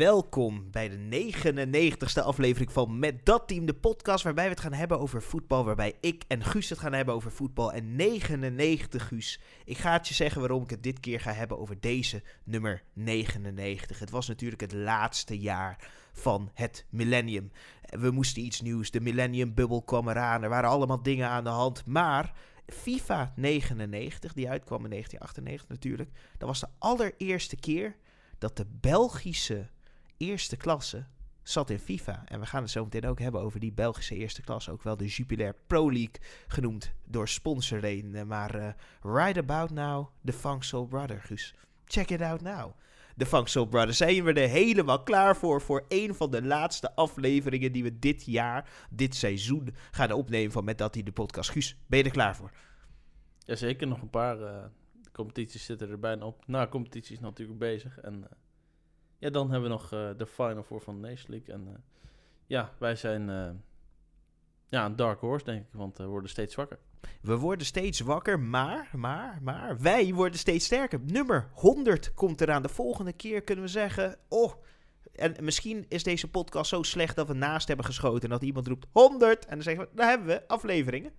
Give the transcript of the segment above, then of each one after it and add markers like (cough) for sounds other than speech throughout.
welkom bij de 99ste aflevering van Met Dat Team, de podcast waarbij we het gaan hebben over voetbal. Waarbij ik en Guus het gaan hebben over voetbal. En 99, Guus. Ik ga het je zeggen waarom ik het dit keer ga hebben over deze nummer 99. Het was natuurlijk het laatste jaar van het millennium. We moesten iets nieuws. De millennium bubble kwam eraan. Er waren allemaal dingen aan de hand. Maar FIFA 99, die uitkwam in 1998 natuurlijk, dat was de allereerste keer dat de Belgische eerste klasse zat in FIFA. En we gaan het zo meteen ook hebben over die Belgische eerste klasse. Ook wel de Jupiler Pro League genoemd door sponsorreden. Maar uh, right about now, the Funk Soul Brother, Guus. Check it out now. De Funk Soul Brothers zijn we er helemaal klaar voor. Voor een van de laatste afleveringen die we dit jaar, dit seizoen gaan opnemen van Met Dat die de podcast. Guus, ben je er klaar voor? Jazeker, nog een paar uh, competities zitten er bijna op. Na competities natuurlijk bezig. En ja, dan hebben we nog uh, de Final Four van de Nation League. En ja, wij zijn ja, een dark horse, denk ik, want we worden steeds zwakker. We worden steeds wakker, maar, maar, maar, wij worden steeds sterker. Nummer 100 komt eraan. De volgende keer kunnen we zeggen, oh, en misschien is deze podcast zo slecht dat we naast hebben geschoten en dat iemand roept 100 en dan zeggen we, daar hebben we afleveringen.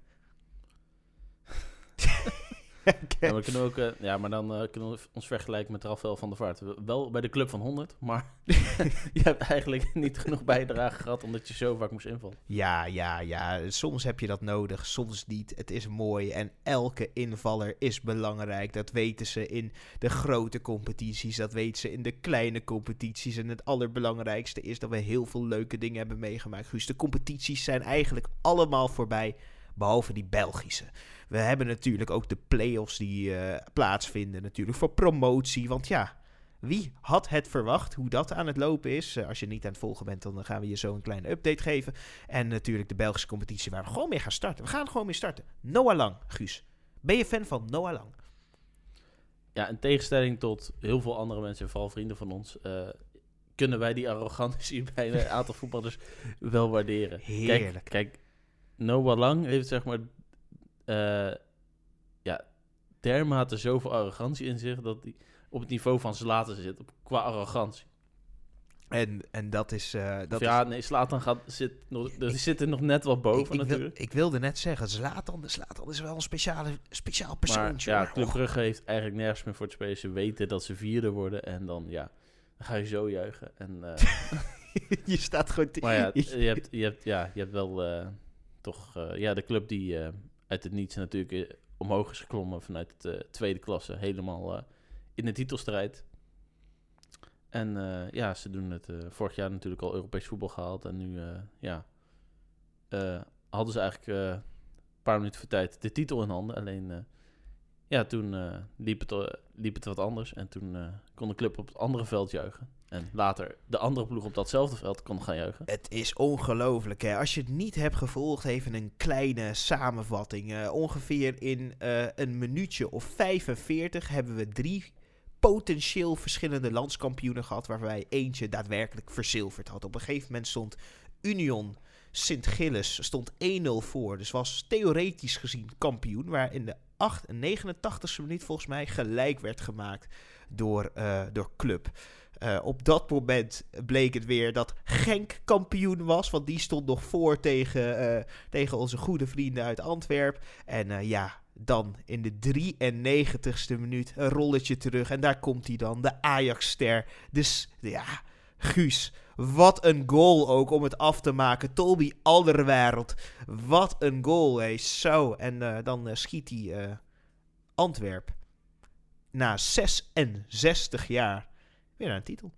Ja, maar, kunnen ook, uh, ja, maar dan uh, kunnen we ons vergelijken met Rafael van der Vaart. Wel bij de club van 100, maar (laughs) je hebt eigenlijk (laughs) niet genoeg bijdrage gehad omdat je zo vaak moest invallen. Ja, ja, ja. Soms heb je dat nodig, soms niet. Het is mooi en elke invaller is belangrijk. Dat weten ze in de grote competities, dat weten ze in de kleine competities. En het allerbelangrijkste is dat we heel veel leuke dingen hebben meegemaakt. Dus de competities zijn eigenlijk allemaal voorbij, behalve die Belgische. We hebben natuurlijk ook de play-offs die uh, plaatsvinden natuurlijk voor promotie. Want ja, wie had het verwacht hoe dat aan het lopen is? Uh, als je niet aan het volgen bent, dan gaan we je zo een kleine update geven. En natuurlijk de Belgische competitie waar we gewoon mee gaan starten. We gaan gewoon mee starten. Noah Lang, Guus. Ben je fan van Noah Lang? Ja, in tegenstelling tot heel veel andere mensen, vooral vrienden van ons, uh, kunnen wij die arrogantie (laughs) bij een aantal voetballers wel waarderen. Heerlijk. Kijk, kijk Noah Lang heeft zeg maar uh, ja, dermate zoveel arrogantie in zich dat hij op het niveau van Zlatan zit, op, qua arrogantie. En, en dat is... Uh, dat ja, is... nee, Zlatan gaat, zit, nog, ik, zit er nog net wat boven ik, ik natuurlijk. Wil, ik wilde net zeggen, Zlatan, de Zlatan is wel een speciale, speciaal persoontje. Maar ja, Club Brugge heeft eigenlijk nergens meer voor het spelen. Ze weten dat ze vierde worden en dan, ja, dan ga je zo juichen. En, uh, (laughs) je staat gewoon... Maar ja, (laughs) je hebt, je hebt, ja, je hebt wel uh, toch... ja, de club die uit het niets natuurlijk eh, omhoog is geklommen vanuit de tweede klasse. Helemaal in de titelstrijd. En ja, ze doen het vorig jaar natuurlijk al Europees voetbal gehaald. En nu ja, hadden ze eigenlijk een paar minuten voor tijd de titel in handen. Alleen ja, toen liep, het, liep het wat anders. En toen kon de club op het andere veld juichen. En later de andere ploeg op datzelfde veld kon gaan juichen. Het is ongelooflijk. Hè? Als je het niet hebt gevolgd, even een kleine samenvatting. Uh, ongeveer in uh, een minuutje of 45 hebben we drie potentieel verschillende landskampioenen gehad. Waarbij eentje daadwerkelijk verzilverd had. Op een gegeven moment stond Union Sint-Gilles stond 1-0 voor. Dus was theoretisch gezien kampioen. Waar in de 8, 89ste minuut volgens mij gelijk werd gemaakt door, uh, door Club. Uh, op dat moment bleek het weer dat Genk kampioen was. Want die stond nog voor tegen, uh, tegen onze goede vrienden uit Antwerpen. En uh, ja, dan in de 93ste minuut een rolletje terug. En daar komt hij dan, de Ajax-ster. Dus ja, Guus. Wat een goal ook om het af te maken. Tolby Alderwereld. Wat een goal, hé. Zo. En dan schiet hij Antwerp. Na 66 jaar weer een titel.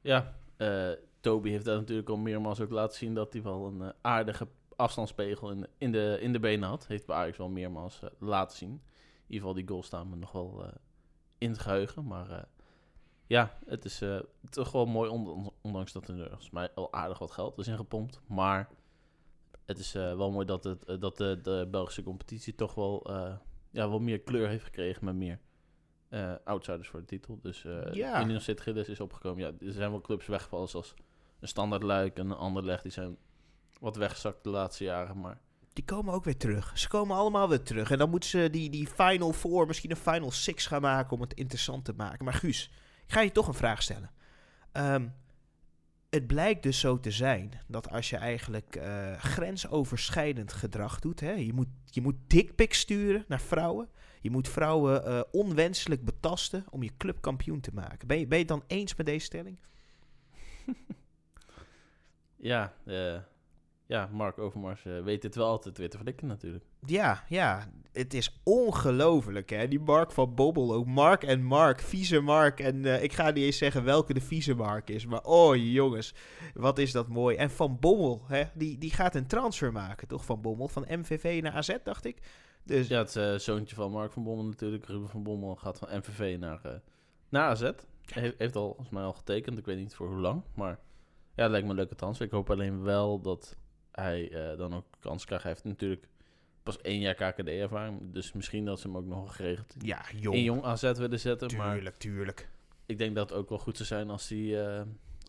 Ja, uh, Toby heeft dat natuurlijk al meermaals ook laten zien dat hij wel een uh, aardige afstandspegel in, in, de, in de benen had. Heeft bij Ajax wel meermaals uh, laten zien. In ieder geval die goals staan me nog wel in geheugen. Maar ja, het is toch wel mooi, ondanks dat er volgens mij al aardig wat geld is ingepompt. Maar het is wel mooi dat, het, dat de, de Belgische competitie toch wel, ja, wel meer kleur heeft gekregen met meer uh, outsiders voor de titel. Dus uh, ja. Gilles is opgekomen. Ja, er zijn wel clubs weggevallen zoals een Standard Luik en een ander leg. Die zijn wat weggezakt de laatste jaren, maar... Die komen ook weer terug. Ze komen allemaal weer terug. En dan moeten ze die, die Final Four, misschien een Final Six gaan maken om het interessant te maken. Maar Guus, ik ga je toch een vraag stellen. Ehm, het blijkt dus zo te zijn dat als je eigenlijk eh, grensoverschrijdend gedrag doet, hè, je moet, je moet dickpics sturen naar vrouwen, je moet vrouwen eh, onwenselijk betasten om je club kampioen te maken. Ben je, ben je het dan eens met deze stelling? (laughs) Ja, eh, ja Mark Overmars eh, weet het wel altijd weer te flikken natuurlijk. Ja, ja, het is ongelooflijk hè. Die Mark van Bobbel ook. Mark en Mark, vieze Mark. En ik ga niet eens zeggen welke de vieze Mark is. Maar oh jongens, wat is dat mooi. En Van Bommel, hè, die, die gaat een transfer maken toch Van Bommel? Van MVV naar AZ dacht ik. Dus Ja, het eh, zoontje van Mark van Bommel natuurlijk. Ruben van Bommel gaat van MVV naar, eh naar AZ. He- heeft al, volgens mij al getekend. Ik weet niet voor hoe lang. Maar ja, het lijkt me een leuke transfer. Ik hoop alleen wel dat hij eh, dan ook kans krijgt. Hij heeft natuurlijk pas één jaar KKD-ervaring. Dus misschien dat ze hem ook nog geregeld ja, in jong. jong AZ willen zetten. Maar Tuurlijk, tuurlijk. ik denk dat het ook wel goed zou zijn als, die,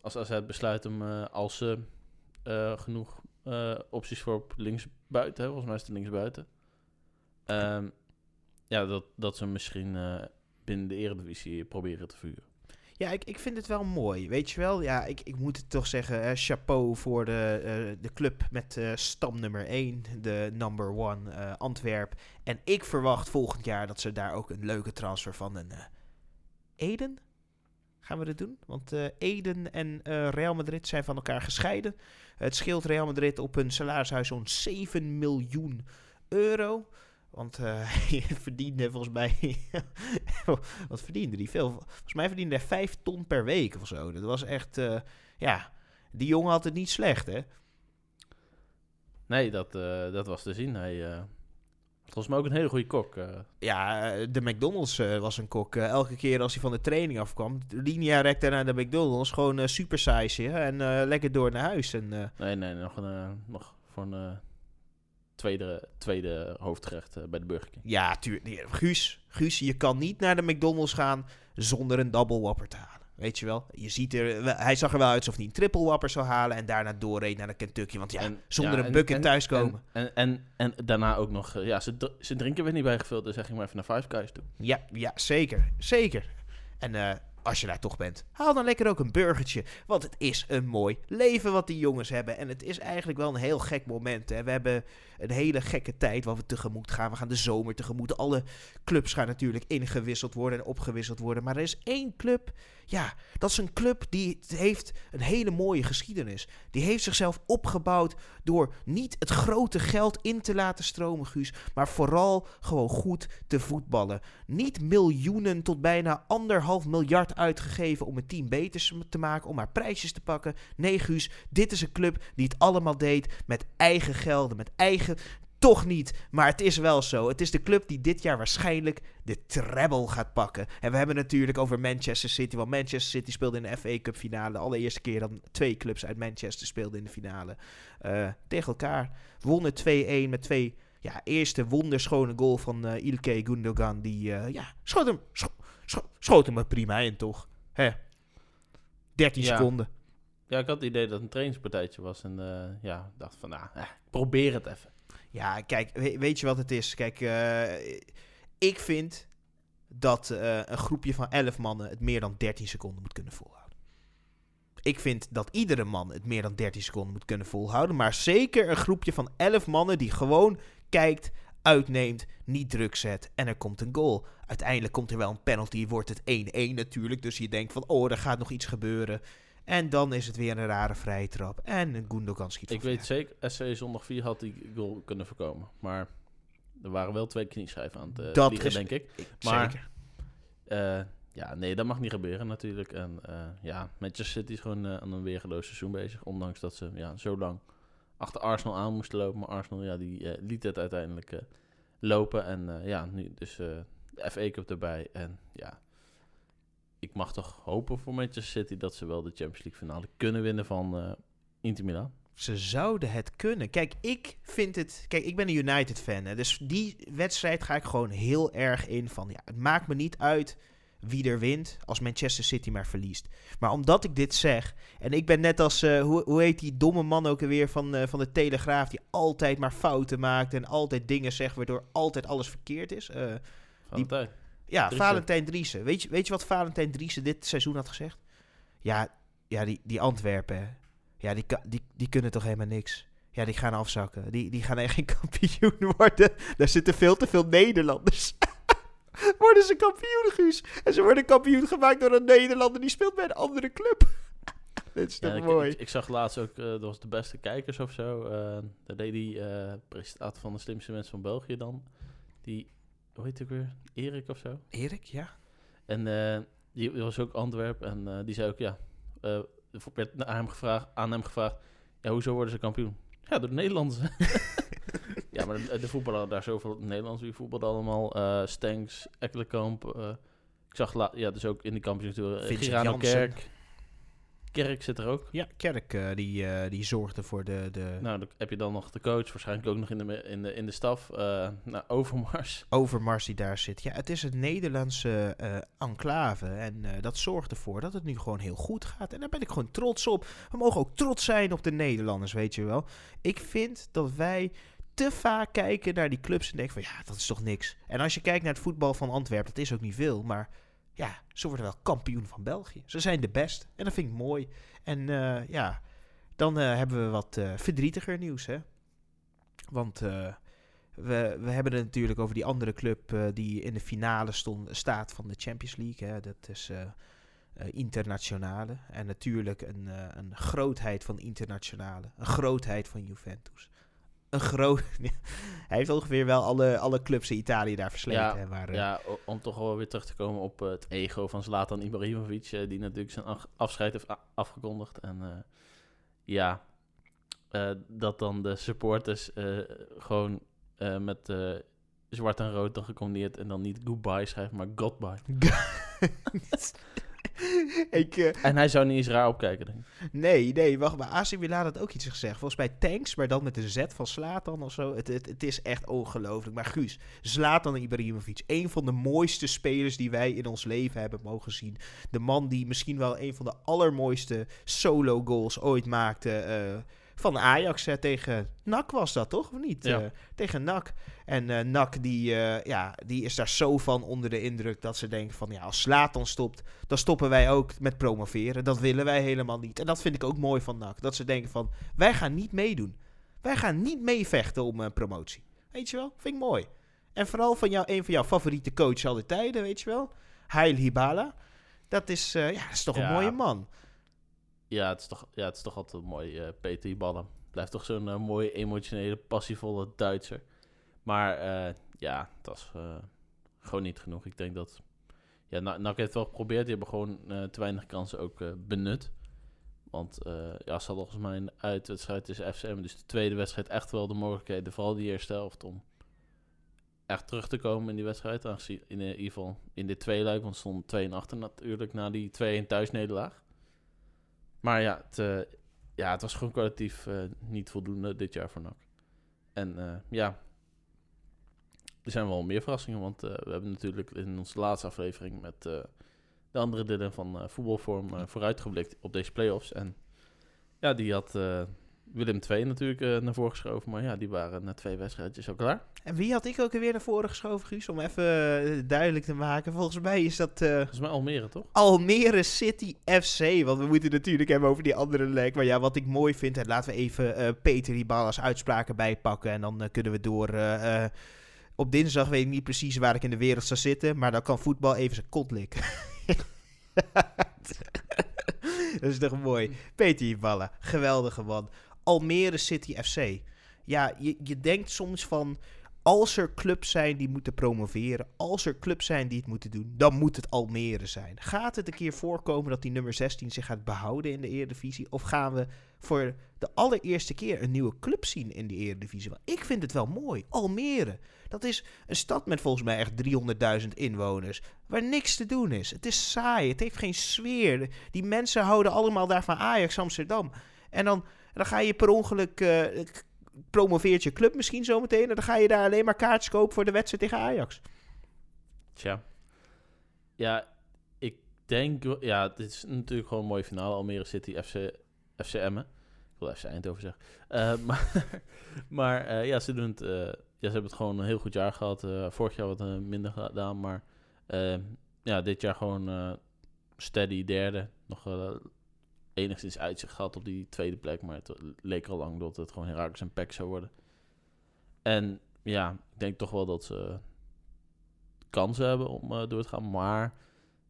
als AZ besluit hem als ze genoeg opties voor op linksbuiten hebben. Volgens mij is het linksbuiten. Ehm ja, dat, dat ze misschien eh, binnen de eredivisie proberen te vuren. Ja, ik, ik vind het wel mooi. Weet je wel, ja, ik, ik moet het toch zeggen. chapeau voor de, eh, de club met eh, stam nummer 1, de number one Antwerp. En ik verwacht volgend jaar dat ze daar ook een leuke transfer van een Eden. Gaan we dat doen? Want Eden en Real Madrid zijn van elkaar gescheiden. Het scheelt Real Madrid op een salarishuis zo'n 7 miljoen euro. Want eh, (laughs) hij verdiende volgens mij. (laughs) wat verdiende die? Veel. Volgens mij verdiende hij 5 ton per week of zo. Dat was echt. eh, ja, die jongen had het niet slecht, hè? Nee, dat, eh, dat was te zien. Hij eh, volgens mij ook een hele goede kok. eh. Ja, eh, de McDonald's eh, was een kok. Eh, elke keer als hij van de training afkwam, linea recta naar de McDonald's. Gewoon eh, super size en eh, lekker door naar huis. En eh, nee, nee, nog, een, eh, nog voor een eh, tweede, tweede hoofdgerecht eh, bij de Burger King. ja, tuurlijk. Guus, Guus, je kan niet naar de McDonald's gaan zonder een double whopper te halen. Weet je wel? Je ziet er, hij zag er wel uit alsof hij een triple whopper zou halen en daarna doorreed naar de Kentucky. Want ja, En- zonder ja, een en- bucket en- thuiskomen. En, en, en, daarna ook nog, eh, ja, ze, ze drinken werd niet bijgevuld, dus hij ging maar even naar Five Guys toe. Ja, ja, zeker. Zeker. En eh, als je daar toch bent, haal dan lekker ook een burgertje. Want het is een mooi leven wat die jongens hebben. En het is eigenlijk wel een heel gek moment. Hè. We hebben een hele gekke tijd waar we tegemoet gaan. We gaan de zomer tegemoet. Alle clubs gaan natuurlijk ingewisseld worden en opgewisseld worden. Maar er is één club, ja, dat is een club die heeft een hele mooie geschiedenis. Die heeft zichzelf opgebouwd door niet het grote geld in te laten stromen, Guus. Maar vooral gewoon goed te voetballen. Niet miljoenen tot bijna anderhalf miljard uitgegeven om het team beter te maken, om maar prijsjes te pakken. Nee, Guus, dit is een club die het allemaal deed met eigen gelden, met eigen. Toch niet, maar het is wel zo. Het is de club die dit jaar waarschijnlijk de treble gaat pakken. En we hebben natuurlijk over Manchester City. Want Manchester City speelde in de FA Cup finale. De allereerste keer dat twee clubs uit Manchester speelden in de finale. eh, tegen elkaar. Wonnen 2-1 met twee ja, eerste wonderschone goal van eh Ilkay Gundogan. Die eh, ja, schoot, hem, scho- schoot hem er prima in, toch? Hè? 13 Ja. seconden. Ja, ik had het idee dat het een trainingspartijtje was en eh, ja, dacht van, nou, eh, probeer het even. Ja, kijk, we- weet je wat het is? Kijk, eh, ik vind dat eh, een groepje van 11 mannen het meer dan 13 seconden moet kunnen volhouden. Ik vind dat iedere man het meer dan 13 seconden moet kunnen volhouden. Maar zeker een groepje van 11 mannen die gewoon kijkt, uitneemt, niet druk zet en er komt een goal. Uiteindelijk komt er wel een penalty, wordt het 1-1 natuurlijk. Dus je denkt van, oh, er gaat nog iets gebeuren. En dan is het weer een rare vrije trap. En een Gundogan schiet Ik weet zeker, SC zondag 4 had die goal kunnen voorkomen. Maar er waren wel twee knieschijven aan het eh, Dat vliegen, is- denk ik. Ik- Maar- Zeker. Eh, ja, nee, dat mag niet gebeuren natuurlijk. En eh, ja, Manchester City is gewoon aan een weergeloos seizoen bezig. Ondanks dat ze ja, zo lang achter Arsenal aan moesten lopen. Maar Arsenal, ja, die eh, liet het uiteindelijk eh, lopen. En eh, ja, nu dus de FA Cup erbij. En ja, ik mag toch hopen voor Manchester City dat ze wel de Champions League finale kunnen winnen van Inter Milan. Ze zouden het kunnen. Kijk, ik vind het. Kijk, ik ben een United-fan. Hè, dus die wedstrijd ga ik gewoon heel erg in van. Ja, het maakt me niet uit wie er wint als Manchester City maar verliest. Maar omdat ik dit zeg. En ik ben net als. eh, hoe, hoe heet die domme man ook alweer van, eh, van de Telegraaf. Die altijd maar fouten maakt. En altijd dingen zegt waardoor altijd alles verkeerd is. Eh, Valentijn. ja. Valentijn Driessen. Weet je, weet je wat Valentijn Driessen dit seizoen had gezegd? Ja, ja, die, die Antwerpen, hè. ja, die, die, die kunnen toch helemaal niks. Ja, die gaan afzakken. Die, die gaan echt geen kampioen worden. Daar zitten veel te veel Nederlanders. (laughs) worden ze kampioen, Guus? En ze worden kampioen gemaakt door een Nederlander die speelt bij een andere club. (laughs) Dit is Ja, toch ik, mooi? ik, ik zag laatst ook, eh, dat was de beste kijkers of zo. eh daar deed die eh presentator van de slimste mensen van België dan. Die, hoe heet hij ook weer? Erik of zo. Erik, ja. En eh, die, die was ook Antwerp en eh, die zei ook, ja, werd naar hem gevraagd, aan hem gevraagd, ja, hoezo worden ze kampioen? Ja, door de Nederlanders. (laughs) maar de, de voetballen daar zoveel Nederlanders, wie voetbalden allemaal? eh Stenks, Ekkelenkamp. eh, ik zag, la- ja, dus ook in uh, Vincent Girano Jansen. Kerk. Kerk zit er ook. Ja, Kerk eh, die, eh, die zorgde voor de... de Nou, dan heb je dan nog de coach, waarschijnlijk ook nog in de, in de, in de staf. eh nou, Overmars. Overmars die daar zit. Ja, het is een Nederlandse eh, enclave. En eh, dat zorgt ervoor dat het nu gewoon heel goed gaat. En daar ben ik gewoon trots op. We mogen ook trots zijn op de Nederlanders, weet je wel. Ik vind dat wij te vaak kijken naar die clubs en denken van... Ja, dat is toch niks. En als je kijkt naar het voetbal van Antwerpen, dat is ook niet veel. Maar ja, ze worden wel kampioen van België. Ze zijn de best. En dat vind ik mooi. En eh, ja, dan eh, hebben we wat eh, verdrietiger nieuws, hè. Want... we, we hebben het natuurlijk over die andere club die in de finale stond, staat van de Champions League. Hè. Dat is Internationale. En natuurlijk een, een grootheid van Internationale. Een grootheid van Juventus. Een groot... (laughs) Hij heeft ongeveer wel alle, alle clubs in Italië daar versleten. Ja, hè, waar, eh, Ja, om toch wel weer terug te komen op eh, het ego van Zlatan Ibrahimovic, eh, die natuurlijk zijn afscheid heeft afgekondigd. En ja, dat dan de supporters gewoon met zwart en rood dan gecombineerd en dan niet goodbye schrijven, maar goodbye. (laughs) (laughs) (laughs) ik, eh, En hij zou niet eens raar opkijken, denk ik. Nee, nee, wacht maar. AC Milan had ook iets gezegd. Volgens mij Tanks, maar dan met een Z van Slatan of zo. Het, het, het is echt ongelooflijk. Maar Guus, Zlatan Ibrahimovic, een van de mooiste spelers die wij in ons leven hebben mogen zien. De man die misschien wel een van de allermooiste solo goals ooit maakte. eh, van Ajax hè, tegen NAC was dat toch? Of niet? Ja. Eh, tegen NAC. En eh NAC die, eh, ja, die is daar zo van onder de indruk dat ze denken van... ja, als Slatan stopt, dan stoppen wij ook met promoveren. Dat willen wij helemaal niet. En dat vind ik ook mooi van NAC. Dat ze denken van, wij gaan niet meedoen. Wij gaan niet meevechten om een promotie. Weet je wel? Vind ik mooi. En vooral van jou, een van jouw favoriete coaches al die tijden, weet je wel? Heil Hibala. Dat is, eh, ja, dat is toch een mooie man. Ja, het is toch, ja, het is toch altijd mooi, eh Peter Ballen. Blijft toch zo'n eh, mooie, emotionele, passievolle Duitser. Maar eh, ja, was eh, gewoon niet genoeg. Ik denk dat... Ja, Na- NAC heeft het wel geprobeerd. Die hebben gewoon te weinig kansen ook benut. Want ja, ze hadden volgens mij een uitwedstrijd tussen FCM. Dus de tweede wedstrijd echt wel de mogelijkheden, vooral die eerste helft, om echt terug te komen in die wedstrijd. Aangezien in, ieder geval in dit tweeluik, want stond 2 en achter natuurlijk na die 2-1 thuisnederlaag. Maar ja, het, eh, ja, het was gewoon collectief eh, niet voldoende dit jaar voor NAC. En eh, ja, er zijn wel meer verrassingen. Want we hebben natuurlijk in onze laatste aflevering met de andere delen van voetbalvorm vooruitgeblikt op deze play-offs. En ja, die had Willem II natuurlijk eh, naar voren geschoven. Maar ja, die waren na twee wedstrijdjes al klaar. En wie had ik ook alweer naar voren geschoven, Guus? Om even eh, duidelijk te maken. Volgens mij is dat eh, Volgens mij Almere, toch? Almere City FC. Want we moeten natuurlijk hebben over die andere lek. Maar ja, wat ik mooi vind. En laten we even Peter Hibala's uitspraken bijpakken. En dan kunnen we door. op dinsdag weet ik niet precies waar ik in de wereld zou zitten. Maar dan kan voetbal even zijn kont likken. (laughs) dat is toch mooi. Peter Hiballa, geweldige man. Almere City FC. Ja, je, je denkt soms van... Als er clubs zijn die moeten promoveren, als er clubs zijn die het moeten doen, dan moet het Almere zijn. Gaat het een keer voorkomen dat die nummer 16 zich gaat behouden in de Eredivisie? Of gaan we voor de allereerste keer een nieuwe club zien in de Eredivisie? Want ik vind het wel mooi. Almere. Dat is een stad met volgens mij echt 300.000 inwoners. Waar niks te doen is. Het is saai. Het heeft geen sfeer. Die mensen houden allemaal daar van Ajax Amsterdam. En dan, dan ga je per ongeluk. eh, promoveert je club misschien zometeen. En dan ga je daar alleen maar kaartjes kopen voor de wedstrijd tegen Ajax. Tja. Ja, ik denk... Ja, dit is natuurlijk gewoon een mooie finale. Almere City, FC, FC Emmen. Ik wil FC Eindhoven zeggen. Eh, (laughs) maar maar eh, ja, ze, doen het, ja, ze hebben het gewoon een heel goed jaar gehad. Eh, vorig jaar wat minder gedaan, maar... ja, dit jaar gewoon steady derde. Nog enigszins uitzicht gehad op die tweede plek. Maar het leek al lang dat het gewoon Herakles en Pek zou worden. En ja, ik denk toch wel dat ze kansen hebben om eh, door te gaan. Maar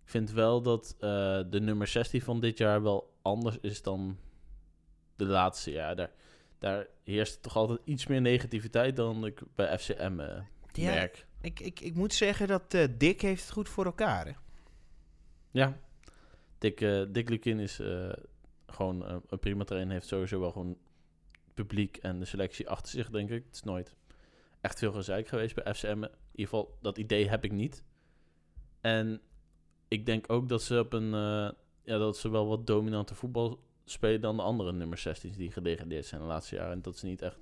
ik vind wel dat eh, de nummer 16 van dit jaar wel anders is dan de laatste jaar. Daar, daar heerst toch altijd iets meer negativiteit dan ik bij FCM eh, Ja, merk. ik, ik, ik moet zeggen dat Dick heeft het goed voor elkaar. Hè? Ja, Dick, Dick Lukin is gewoon eh, een prima trainer. Heeft sowieso wel gewoon het publiek en de selectie achter zich, denk ik. Het is nooit echt veel gezeik geweest bij FCM. In ieder geval, dat idee heb ik niet. En ik denk ook dat ze op een... eh, ja, dat ze wel wat dominanter voetbal spelen dan de andere nummer 16's die gedegradeerd zijn de laatste jaren. En dat ze niet echt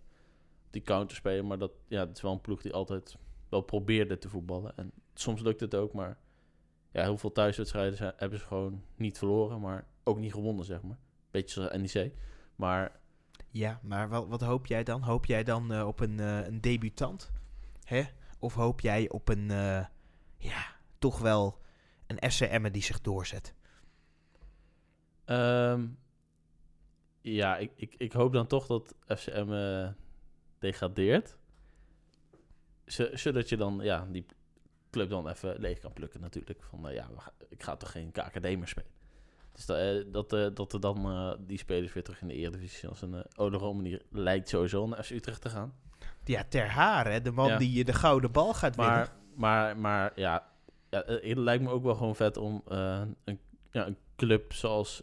die counter spelen, maar dat ja, het is wel een ploeg die altijd wel probeerde te voetballen. En soms lukt het ook, maar ja, heel veel thuiswedstrijden zijn, hebben ze gewoon niet verloren, maar ook niet gewonnen, zeg maar. Beetje zoals NEC. Maar Ja, maar wat, wat hoop jij dan? Hoop jij dan eh, op een, eh, een debutant? Hè? Of hoop jij op een, eh, ja, toch wel een FCM die zich doorzet? ehm, ja, ik, ik, ik hoop dan toch dat FCM degradeert. Zo- Zodat je dan ja, die club dan even leeg kan plukken natuurlijk. Van ja, ik ga toch geen KKD meer spelen. Dus dat, eh, dat, eh, dat er dan eh, die spelers weer terug in de Eredivisie als een uh, manier lijkt sowieso naar FC Utrecht te gaan. Ja, ter haar, hè? De man Ja. die eh, de gouden bal gaat winnen. Maar, maar, maar ja, ja, het lijkt me ook wel gewoon vet om een, ja, een club zoals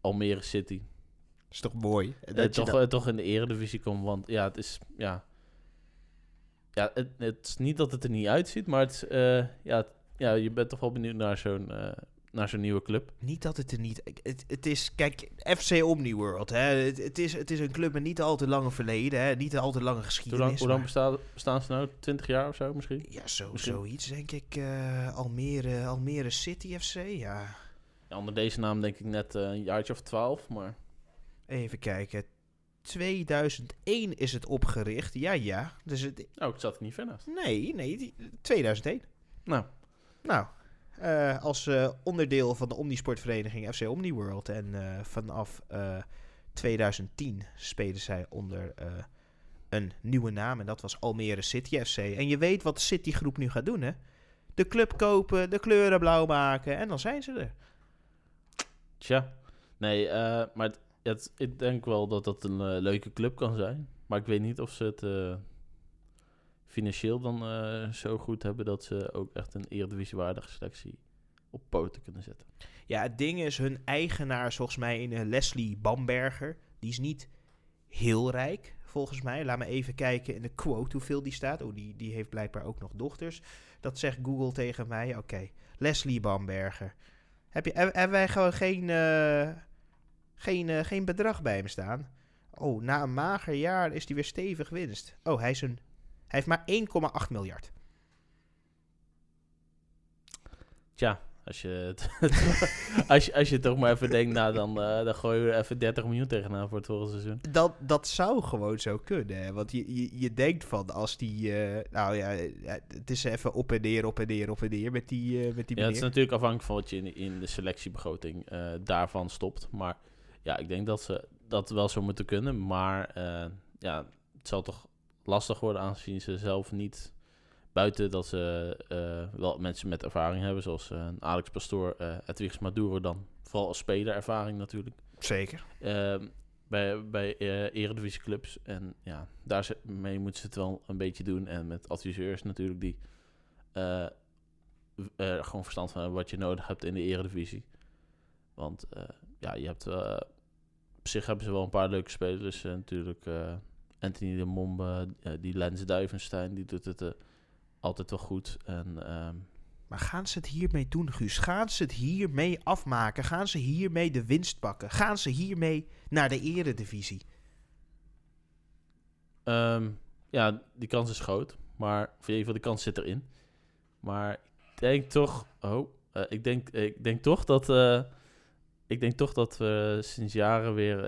Almere City is toch mooi? Dat je toch, toch in de eredivisie komen. Want ja, het is, ja, ja het, het is niet dat het er niet uitziet, maar het ja, het- ja, je bent toch wel benieuwd naar zo'n naar zo'n nieuwe club. Niet dat het er niet... Het, het is, kijk, FC Omniworld, hè? Het, het, is, het is een club met niet al te lange verleden, hè? Niet al te lange Hoe geschiedenis. lang, hoe lang bestaan, bestaan ze nou? 20 jaar of zo misschien? Ja, zo, Misschien- zoiets denk ik. eh, Almere, Almere City FC, ja. Ja, onder deze naam denk ik net eh, een jaartje of 12, maar Even kijken. 2001 is het opgericht. Ja, ja. Dus het, oh, ik zat er niet ver naast. nee, nee, die- 2001. Nou, Nou, eh, als eh, onderdeel van de Omnisportvereniging FC Omniworld. En eh, vanaf eh, 2010 spelen zij onder een nieuwe naam. En dat was Almere City FC. En je weet wat City groep nu gaat doen, hè? De club kopen, de kleuren blauw maken en dan zijn ze er. Tja, nee, maar het, het- ik denk wel dat dat een leuke club kan zijn. Maar ik weet niet of ze het financieel dan eh, zo goed hebben dat ze ook echt een eredivisiewaardige selectie op poten kunnen zetten. Ja, het ding is, hun eigenaar volgens mij een Leslie Bamberger. Die is niet heel rijk, volgens mij. Laat me even kijken in de quote hoeveel die staat. Oh, die, die heeft blijkbaar ook nog dochters. Dat zegt Google tegen mij. Oké, Leslie Bamberger. Heb je, heb- hebben wij gewoon geen, eh, geen, eh, geen bedrag bij hem staan? Oh, na een mager jaar is hij weer stevig winst. Oh, hij, is een, hij heeft maar 1,8 miljard. Tja, als je, het, (laughs) als je, als je toch maar even denkt, nou dan, eh, dan gooi je er even 30 miljoen tegenaan voor het volgende seizoen. Dat, dat zou gewoon zo kunnen. Hè? Want je, je, je denkt van als die. eh, nou ja, het is even op en neer, op en neer, op en neer met die, eh, met die Ja, het is natuurlijk afhankelijk van wat je in, in de selectiebegroting daarvan stopt. Maar ja, ik denk dat ze dat wel zo moeten kunnen. Maar ja, het zal toch lastig worden aangezien ze zelf niet... Buiten dat ze eh, wel mensen met ervaring hebben, zoals eh, Alex Pastoor, eh Edwigs Maduro dan. Vooral als speler ervaring natuurlijk. Zeker. Ehm, bij bij eh eredivisieclubs. En ja, daarmee moeten ze het wel een beetje doen. En met adviseurs natuurlijk die gewoon verstand van hebben wat je nodig hebt in de eredivisie. Want ja, je hebt... op zich hebben ze wel een paar leuke spelers. natuurlijk Anthony de Mombe, eh, die Lens Duivenstein, die doet het eh, altijd wel goed. En ehm, Maar gaan ze het hiermee doen, Guus? Gaan ze het hiermee afmaken? Gaan ze hiermee de winst pakken? Gaan ze hiermee naar de eredivisie? Ehm, ja, die kans is groot. Maar, ieder geval, de kans zit erin. Maar ik denk toch... Oh, eh, ik, denk, ik denk toch dat... ik denk toch dat we sinds jaren weer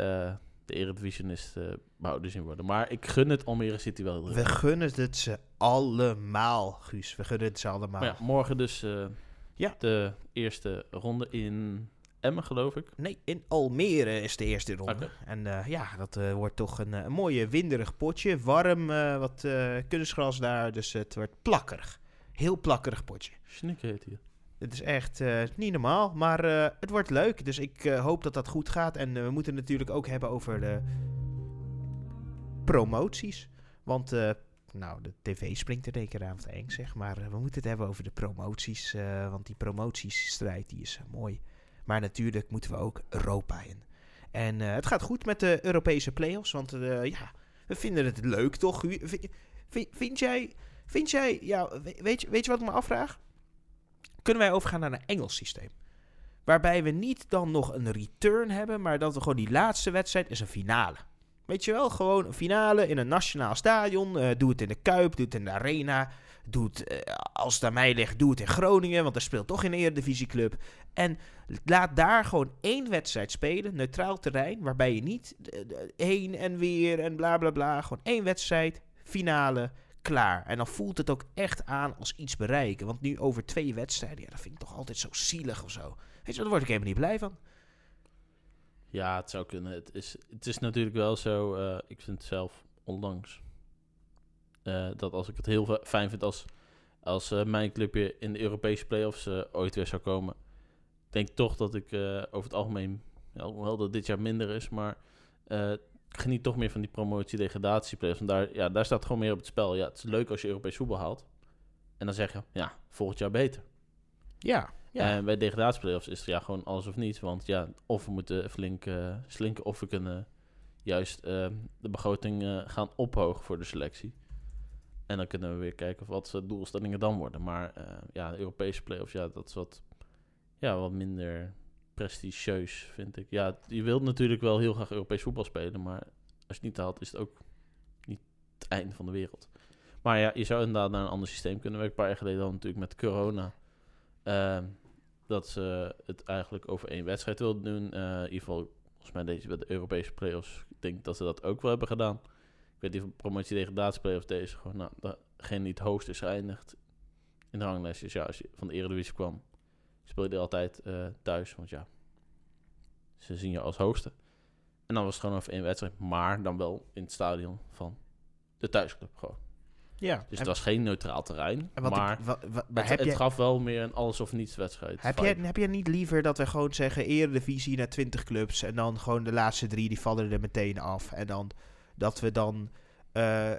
de Eredivisionist eh behouden zien worden. Maar ik gun het Almere City wel. We gunnen het ze allemaal, Guus. We gunnen het ze allemaal. Maar ja, morgen dus eh, Ja. de eerste ronde in Emmen, geloof ik. Nee, in Almere is de eerste ronde. En eh, ja, dat wordt toch een, een mooie winderig potje. Warm, wat kunstgras daar, dus het wordt plakkerig. Heel plakkerig potje. Sneek heet hier. Het is echt eh, niet normaal, maar eh, het wordt leuk. Dus ik eh, hoop dat dat goed gaat. En we moeten het natuurlijk ook hebben over de promoties. Want, nou, de tv springt er keer aan, wat eng zeg. Maar we moeten het hebben over de promoties. want die promotiesstrijd, die is mooi. Maar natuurlijk moeten we ook Europa in. En het gaat goed met de Europese play-offs. Want ja, we vinden het leuk, toch? Vind, vind, jij... Vind jij... Ja, we- weet, weet je wat ik me afvraag? Kunnen wij overgaan naar een Engels systeem? Waarbij we niet dan nog een return hebben, maar dat we gewoon die laatste wedstrijd is een finale. Weet je wel, gewoon een finale in een nationaal stadion. eh, doe het in de Kuip, doe het in de Arena. Doe het, eh, als het aan mij ligt, doe het in Groningen, want er speelt toch een eredivisieclub. En laat daar gewoon één wedstrijd spelen, neutraal terrein, waarbij je niet eh, eh, heen en weer en bla bla bla. Gewoon één wedstrijd, finale, klaar. En dan voelt het ook echt aan als iets bereiken. Want nu over twee wedstrijden, ja, dat vind ik toch altijd zo zielig of zo. Weet je, daar word ik helemaal niet blij van. Ja, het zou kunnen. Het is, het is natuurlijk wel zo, eh, ik vind het zelf onlangs, eh, dat als ik het heel fi- fijn vind als, als eh, mijn clubje in de Europese play-offs ooit weer zou komen. Denk toch dat ik over het algemeen, ja, hoewel dat dit jaar minder is, maar geniet toch meer van die promotie-degradatie-play-offs. Want daar, ja, daar staat gewoon meer op het spel. Ja, het is leuk als je Europees voetbal haalt. En dan zeg je, ja, volgend jaar beter. Ja, ja. En bij degradatieplayoffs is het ja gewoon alles of niets. Want ja, of we moeten flink eh, slinken, of we kunnen juist eh, de begroting eh, gaan ophogen voor de selectie. En dan kunnen we weer kijken wat de doelstellingen dan worden. Maar ja, de Europese playoffs, ja, dat is wat, ja, wat minder prestigieus, vind ik. Ja, je wilt natuurlijk wel heel graag Europees voetbal spelen, maar als je het niet haalt, is het ook niet het einde van de wereld. Maar ja, je zou inderdaad naar een ander systeem kunnen werken. Een paar jaar geleden dan natuurlijk met corona. Ehm, dat ze het eigenlijk over één wedstrijd wilden doen. Eh, in ieder geval, volgens mij deze bij de Europese play-offs. Ik denk dat ze dat ook wel hebben gedaan. Ik weet niet of promotie degradatie play-offs deze gewoon, nou, degene die het hoogst is geëindigd in de ranglijstjes. Ja, als je van de Eredivisie kwam, speelde je altijd eh, thuis. Want ja, ze zien je als hoogste. En dan was het gewoon over één wedstrijd, maar dan wel in het stadion van de thuisclub gewoon. ja. Dus het was geen neutraal terrein, en wat maar ik, wa- wa- maar het, heb, het gaf wel meer een alles of niets wedstrijd. heb, jij, heb jij niet liever dat we gewoon zeggen eredivisie naar 20 clubs en dan gewoon de laatste drie die vallen er meteen af en dan dat we dan eh,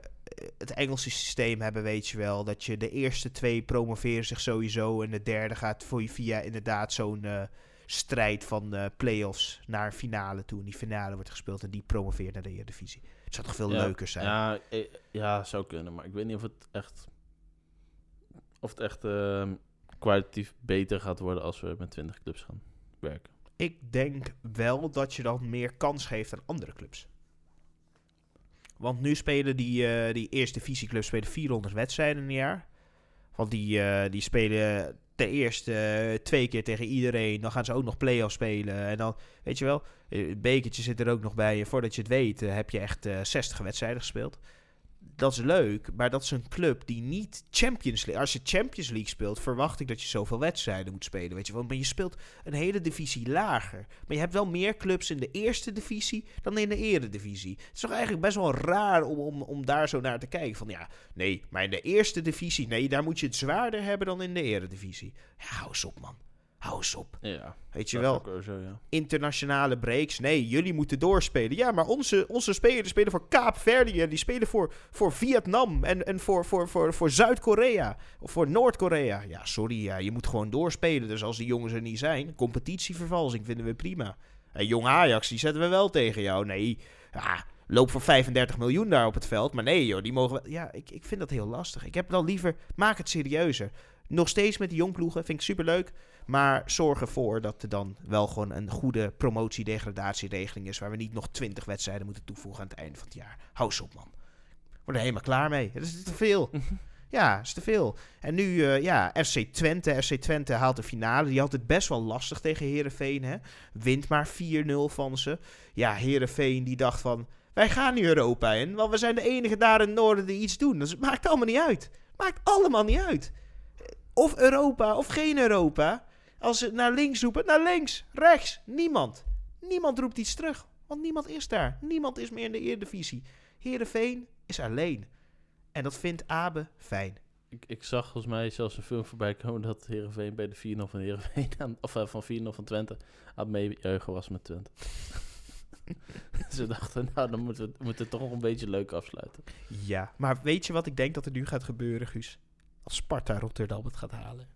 het Engelse systeem hebben, weet je wel, dat je de eerste twee promoveren zich sowieso en de derde gaat voor je via inderdaad zo'n eh, strijd van eh play-offs naar finale toe en die finale wordt gespeeld en die promoveert naar de eredivisie. Het zou toch veel Ja, leuker zijn. Ja, eh, ja, zou kunnen. Maar ik weet niet of het echt... Of het echt ehm, kwalitatief beter gaat worden als we met 20 clubs gaan werken. Ik denk wel dat je dan meer kans geeft aan andere clubs. Want nu spelen die, eh, die eerste divisieclubs spelen 400 wedstrijden in een jaar. Want die, eh, die spelen ten eerste eh, twee keer tegen iedereen. Dan gaan ze ook nog play-off spelen. En dan, weet je wel, het bekertje zit er ook nog bij. En voordat je het weet, heb je echt eh 60 wedstrijden gespeeld. Dat is leuk, maar dat is een club die niet Champions League... Als je Champions League speelt, verwacht ik dat je zoveel wedstrijden moet spelen. Weet je wel, maar je speelt een hele divisie lager. Maar je hebt wel meer clubs in de eerste divisie dan in de eredivisie. Het is toch eigenlijk best wel raar om, om, om daar zo naar te kijken. Van ja, nee, maar in de eerste divisie, nee, daar moet je het zwaarder hebben dan in de eredivisie. Ja, hou eens op, man. Hou eens op. Ja, Weet je wel, zo, ja. internationale breaks. Nee, jullie moeten doorspelen. Ja, maar onze, onze spelers spelen voor Kaapverdië. Die spelen voor, voor Vietnam en, en voor, voor, voor, voor Zuid-Korea. Of voor Noord-Korea. Ja, sorry, ja, je moet gewoon doorspelen. Dus als die jongens er niet zijn, competitievervalsing vinden we prima. En jong Ajax, die zetten we wel tegen jou. Nee, ja, loop voor 35 miljoen daar op het veld. Maar nee, joh, die mogen wel... Ja, ik, ik vind dat heel lastig. Ik heb dan liever, maak het serieuzer. Nog steeds met die jongploegen, vind ik superleuk. Maar zorg ervoor dat er dan wel gewoon een goede promotie-degradatieregeling is. Waar we niet nog 20 wedstrijden moeten toevoegen aan het einde van het jaar. Hou op, man. Ik word er helemaal klaar mee. Dat is te veel. (laughs) ja, dat is te veel. En nu, eh, ja, FC Twente. FC Twente haalt de finale. Die had het best wel lastig tegen Herenveen. Hè? Wint maar 4-0 van ze. Ja, Herenveen die dacht van. Wij gaan nu Europa in, want we zijn de enige daar in het noorden die iets doen. Dus het maakt allemaal niet uit. Maakt allemaal niet uit. Of Europa of geen Europa. Als ze naar links roepen, naar links, rechts. Niemand. Niemand roept iets terug. Want niemand is daar. Niemand is meer in de Eredivisie. Heerenveen is alleen. En dat vindt Abe fijn. Ik, ik zag volgens mij zelfs een film voorbij komen dat Heerenveen bij de 4-0 van Heerenveen aan, of uh, van 4-0 van Twente aan meejuichen was met Twente. (laughs) Ze dachten, nou dan moeten we, moeten het toch nog een beetje leuk afsluiten. Ja, maar weet je wat ik denk dat er nu gaat gebeuren, Guus? Als Sparta Rotterdam het gaat halen.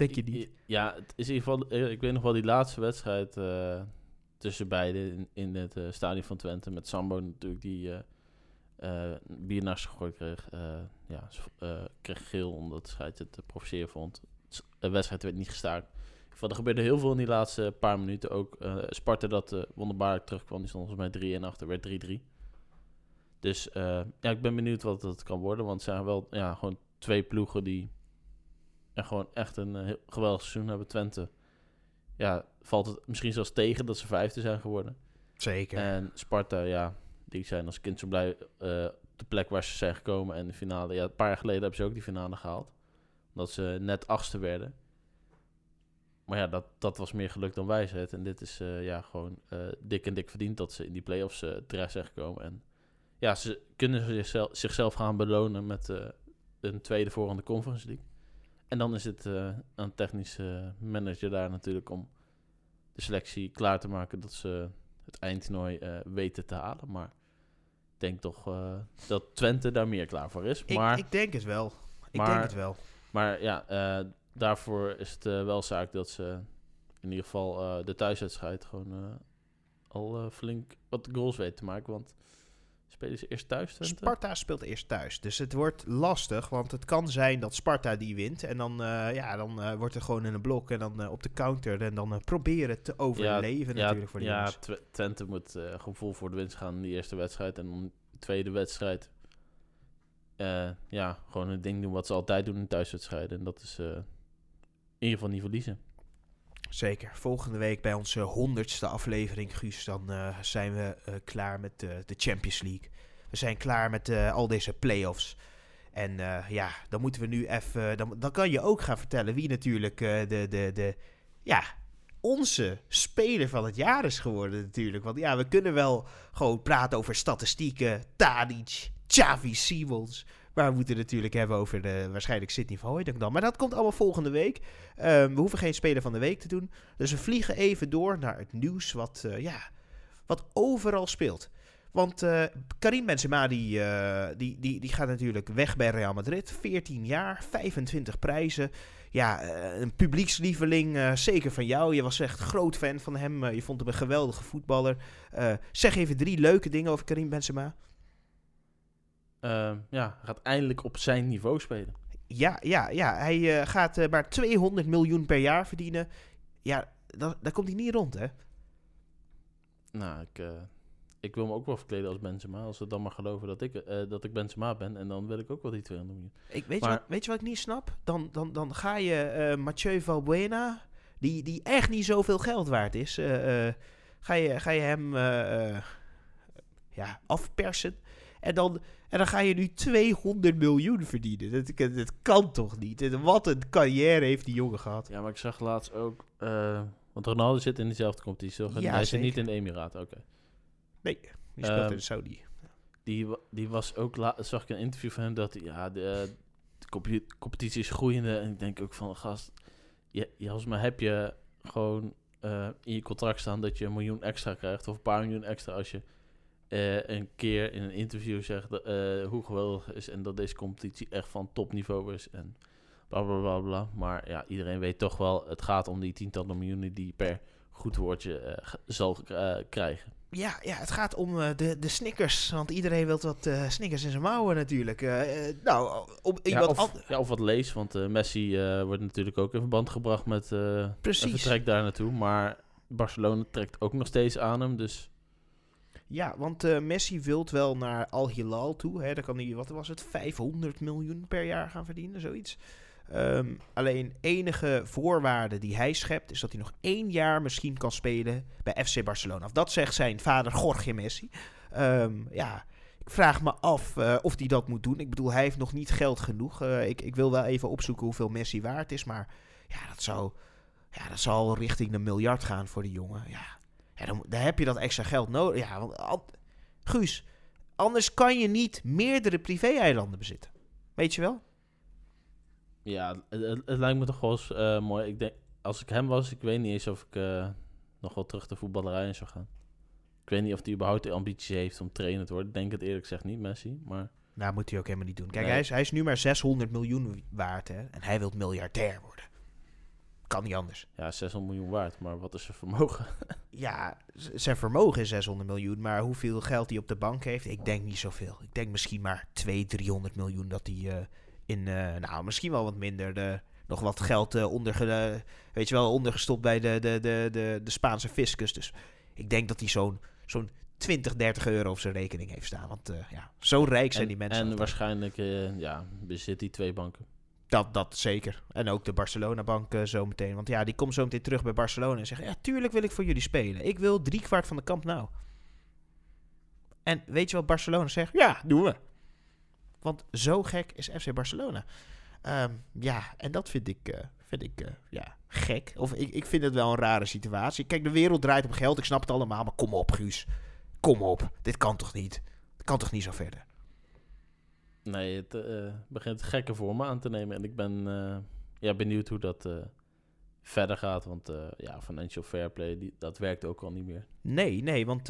Denk je niet? Ja, het is in ieder geval, ik weet nog wel die laatste wedstrijd uh, tussen beiden in, in het uh, stadion van Twente met Sambo natuurlijk die uh, bier naast gegooid kreeg. ja, kreeg geel omdat de scheids het provoceren vond. De wedstrijd werd niet gestaakt. Er gebeurde heel veel in die laatste paar minuten. Ook Sparta dat wonderbaarlijk terugkwam. Die stond volgens mij 3 en achter, werd 3-3. Dus ja, ik ben benieuwd wat het kan worden. Want het zijn wel ja, gewoon twee ploegen die en gewoon echt een heel geweldig seizoen hebben. Twente ja, valt het misschien zelfs tegen dat ze vijfde zijn geworden. Zeker. En Sparta, ja, die zijn als kind zo blij uh, de plek waar ze zijn gekomen. En de finale, ja, een paar jaar geleden hebben ze ook die finale gehaald. Omdat ze net achtste werden. Maar ja, dat, dat was meer geluk dan wijsheid. En dit is uh, ja, gewoon uh, dik en dik verdiend dat ze in die play-offs terecht zijn gekomen. En ja, ze kunnen zichzelf, zichzelf gaan belonen met een tweede voorronde Conference League. En dan is het uh, een technische manager daar natuurlijk om de selectie klaar te maken dat ze het eindtoernooi uh, weten te halen. Maar ik denk toch uh, dat Twente daar meer klaar voor is. Maar, ik, ik denk het wel. Ik maar, denk het wel. Maar ja, daarvoor is het wel zaak dat ze in ieder geval de thuiswedstrijd gewoon al flink wat goals weten te maken. Want Spelen ze eerst thuis? Twente? Sparta speelt eerst thuis. Dus het wordt lastig, want het kan zijn dat Sparta die wint. En dan, uh, ja, dan uh, wordt er gewoon in een blok en dan uh, op de counter. En dan proberen te overleven ja, natuurlijk voor die Ja, Twente moet vol voor de winst gaan in die eerste wedstrijd. En dan de tweede wedstrijd, ja, gewoon een ding doen wat ze altijd doen in thuiswedstrijden. En dat is in ieder geval niet verliezen. Zeker. Volgende week bij onze honderdste aflevering, Guus, dan uh, zijn we uh, klaar met de, de Champions League. We zijn klaar met uh, al deze play-offs. En ja, dan moeten we nu even... Dan, dan kan je ook gaan vertellen wie natuurlijk de, de, de... Ja, onze speler van het jaar is geworden natuurlijk. Want ja, we kunnen wel gewoon praten over statistieken. Tadic, Xavi Simons... Maar we moeten het natuurlijk hebben over de waarschijnlijk Sydney van dan. Maar dat komt allemaal volgende week. Um, we hoeven geen Speler van de Week te doen. Dus we vliegen even door naar het nieuws wat, uh, ja, wat overal speelt. Want uh, Karim Benzema die, uh, die, die, die gaat natuurlijk weg bij Real Madrid. 14 jaar, 25 prijzen. Ja, een publiekslieveling, zeker van jou. Je was echt groot fan van hem. je vond hem een geweldige voetballer. zeg even drie leuke dingen over Karim Benzema. Uh, ja, gaat eindelijk op zijn niveau spelen. Ja, ja, ja. hij uh, gaat uh, maar 200 miljoen per jaar verdienen. Ja, dat, daar komt hij niet rond, hè? Nou, ik, uh, ik wil me ook wel verkleden als Benzema. Als ze dan maar geloven dat ik, dat ik Benzema ben. En dan wil ik ook wel die 200 miljoen. Ik, weet, maar, je wat, weet je wat ik niet snap? Dan, dan, dan ga je Mathieu Valbuena, die, die echt niet zoveel geld waard is... ga, je, ga je hem ja, afpersen... En dan, en dan ga je nu 200 miljoen verdienen. Dat, dat kan toch niet? wat een carrière heeft die jongen gehad. Ja, maar ik zag laatst ook... Uh, want Ronaldo zit in dezelfde competitie, toch? Ja, Hij zit niet in de Emiraten, oké. Okay. Nee, die speelt um, in Saudi. Die, die was ook... zag ik een interview van hem dat... Ja, de, de competitie is groeiende. En ik denk ook van... Gast, ja, volgens mij heb je gewoon uh, in je contract staan... dat je een miljoen extra krijgt. Of een paar miljoen extra als je uh, een keer in een interview zegt uh, hoe geweldig is en dat deze competitie echt van topniveau is en bla bla bla bla. Maar ja, iedereen weet toch wel, het gaat om die tientallen miljoenen die per goed woordje uh, zal krijgen. Ja, ja, het gaat om de, de Snickers. Want iedereen wil wat Snickers in zijn mouwen natuurlijk. nou, om ja, of, ja, of wat lees. Want Messi wordt natuurlijk ook in verband gebracht met Precies. vertrek daar naartoe. Maar Barcelona trekt ook nog steeds aan hem. Dus ja, want uh, Messi wilt wel naar Al Hilal toe. Hè. Daar kan hij, wat was het, 500 miljoen per jaar gaan verdienen, zoiets. Um, alleen enige voorwaarde die hij schept is dat hij nog één jaar misschien kan spelen bij FC Barcelona. Of dat zegt zijn vader Jorge Messi. Um, ja, ik vraag me af uh, of hij dat moet doen. Ik bedoel, hij heeft nog niet geld genoeg. Uh, ik, ik wil wel even opzoeken hoeveel Messi waard is, maar Ja, dat zou, ja, dat zal richting de miljard gaan voor die jongen. Ja, ja dan, dan heb je dat extra geld nodig. Ja, want al- Guus, anders kan je niet meerdere privé-eilanden bezitten. Weet je wel? Ja, het, lijkt me toch wel eens eh, mooi. Ik denk, als ik hem was, ik weet niet eens of ik eh, nog wel terug de voetballerij in zou gaan. Ik weet niet of hij überhaupt de ambitie heeft om trainer te worden. Ik denk het eerlijk gezegd niet, Messi. Maar Nou, moet hij ook helemaal niet doen. Kijk, Nee. hij, is, hij is nu maar 600 miljoen waard, hè. En hij wil miljardair worden. Kan niet anders. ja, 600 miljoen waard. Maar wat is zijn vermogen? (laughs) Ja, zijn vermogen is 600 miljoen, maar hoeveel geld hij op de bank heeft, ik denk niet zoveel. Ik denk misschien maar 200, 300 miljoen dat hij eh, in, eh, nou misschien wel wat minder, de, nog wat geld eh, onderge, weet je wel, ondergestopt bij de, de, de, de, de Spaanse fiscus. Dus ik denk dat hij zo'n zo'n 20, 30 euro op zijn rekening heeft staan. Want ja, zo rijk zijn en, die mensen. En altijd. waarschijnlijk ja, bezit hij twee banken. Dat, dat zeker. En ook de Barcelona-bank eh, zometeen. Want ja, die komt zo meteen terug bij Barcelona en zegt... Ja, tuurlijk wil ik voor jullie spelen. Ik wil driekwart van de kamp nou. En weet je wat Barcelona zegt? Ja, doen we. Want zo gek is FC Barcelona. Ehm, ja, en dat vind ik, eh, vind ik eh, ja, gek. Of ik, ik vind het wel een rare situatie. Kijk, de wereld draait om geld. Ik snap het allemaal. Maar kom op, Guus. Kom op. Dit kan toch niet? Het kan toch niet zo verder? Nee, het eh, begint gekke vormen aan te nemen. En ik ben eh, ja, benieuwd hoe dat eh, verder gaat. Want ja, financial fair play, die, dat werkt ook al niet meer. Nee, nee, want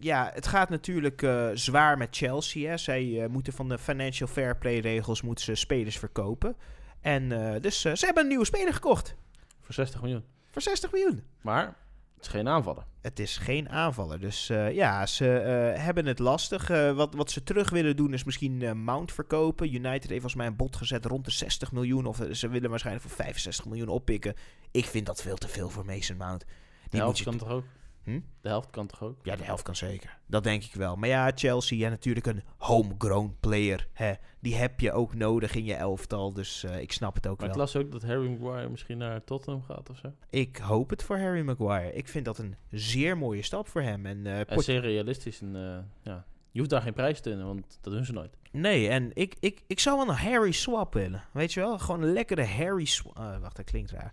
ja, het gaat natuurlijk zwaar met Chelsea. Hè. Zij moeten van de financial fair play regels moeten ze spelers verkopen. En dus ze hebben een nieuwe speler gekocht Voor 60 miljoen. voor 60 miljoen. Maar het is geen aanvaller. Het is geen aanvaller, dus eh, ja, ze eh, hebben het lastig. Eh, wat, wat ze terug willen doen is misschien Mount verkopen. United heeft volgens mij een bod gezet rond de 60 miljoen. Of ze willen waarschijnlijk voor 65 miljoen oppikken. Ik vind dat veel te veel voor Mason Mount. Die moet je kan toch ook? Hm? De helft kan toch ook? Ja, de helft kan zeker. Dat denk ik wel. Maar ja, Chelsea, ja, natuurlijk een homegrown player. Hè. Die heb je ook nodig in je elftal. Dus eh, ik snap het ook Maar ik wel. las ook dat Harry Maguire misschien naar Tottenham gaat of zo. Ik hoop het voor Harry Maguire. Ik vind dat een zeer mooie stap voor hem. En, eh, En zeer realistisch. En, eh, ja. Je hoeft daar geen prijs te winnen, want dat doen ze nooit. Nee, en ik, ik, ik zou wel een Harry swap willen. Weet je wel? Gewoon een lekkere Harry swap. wacht, dat klinkt raar.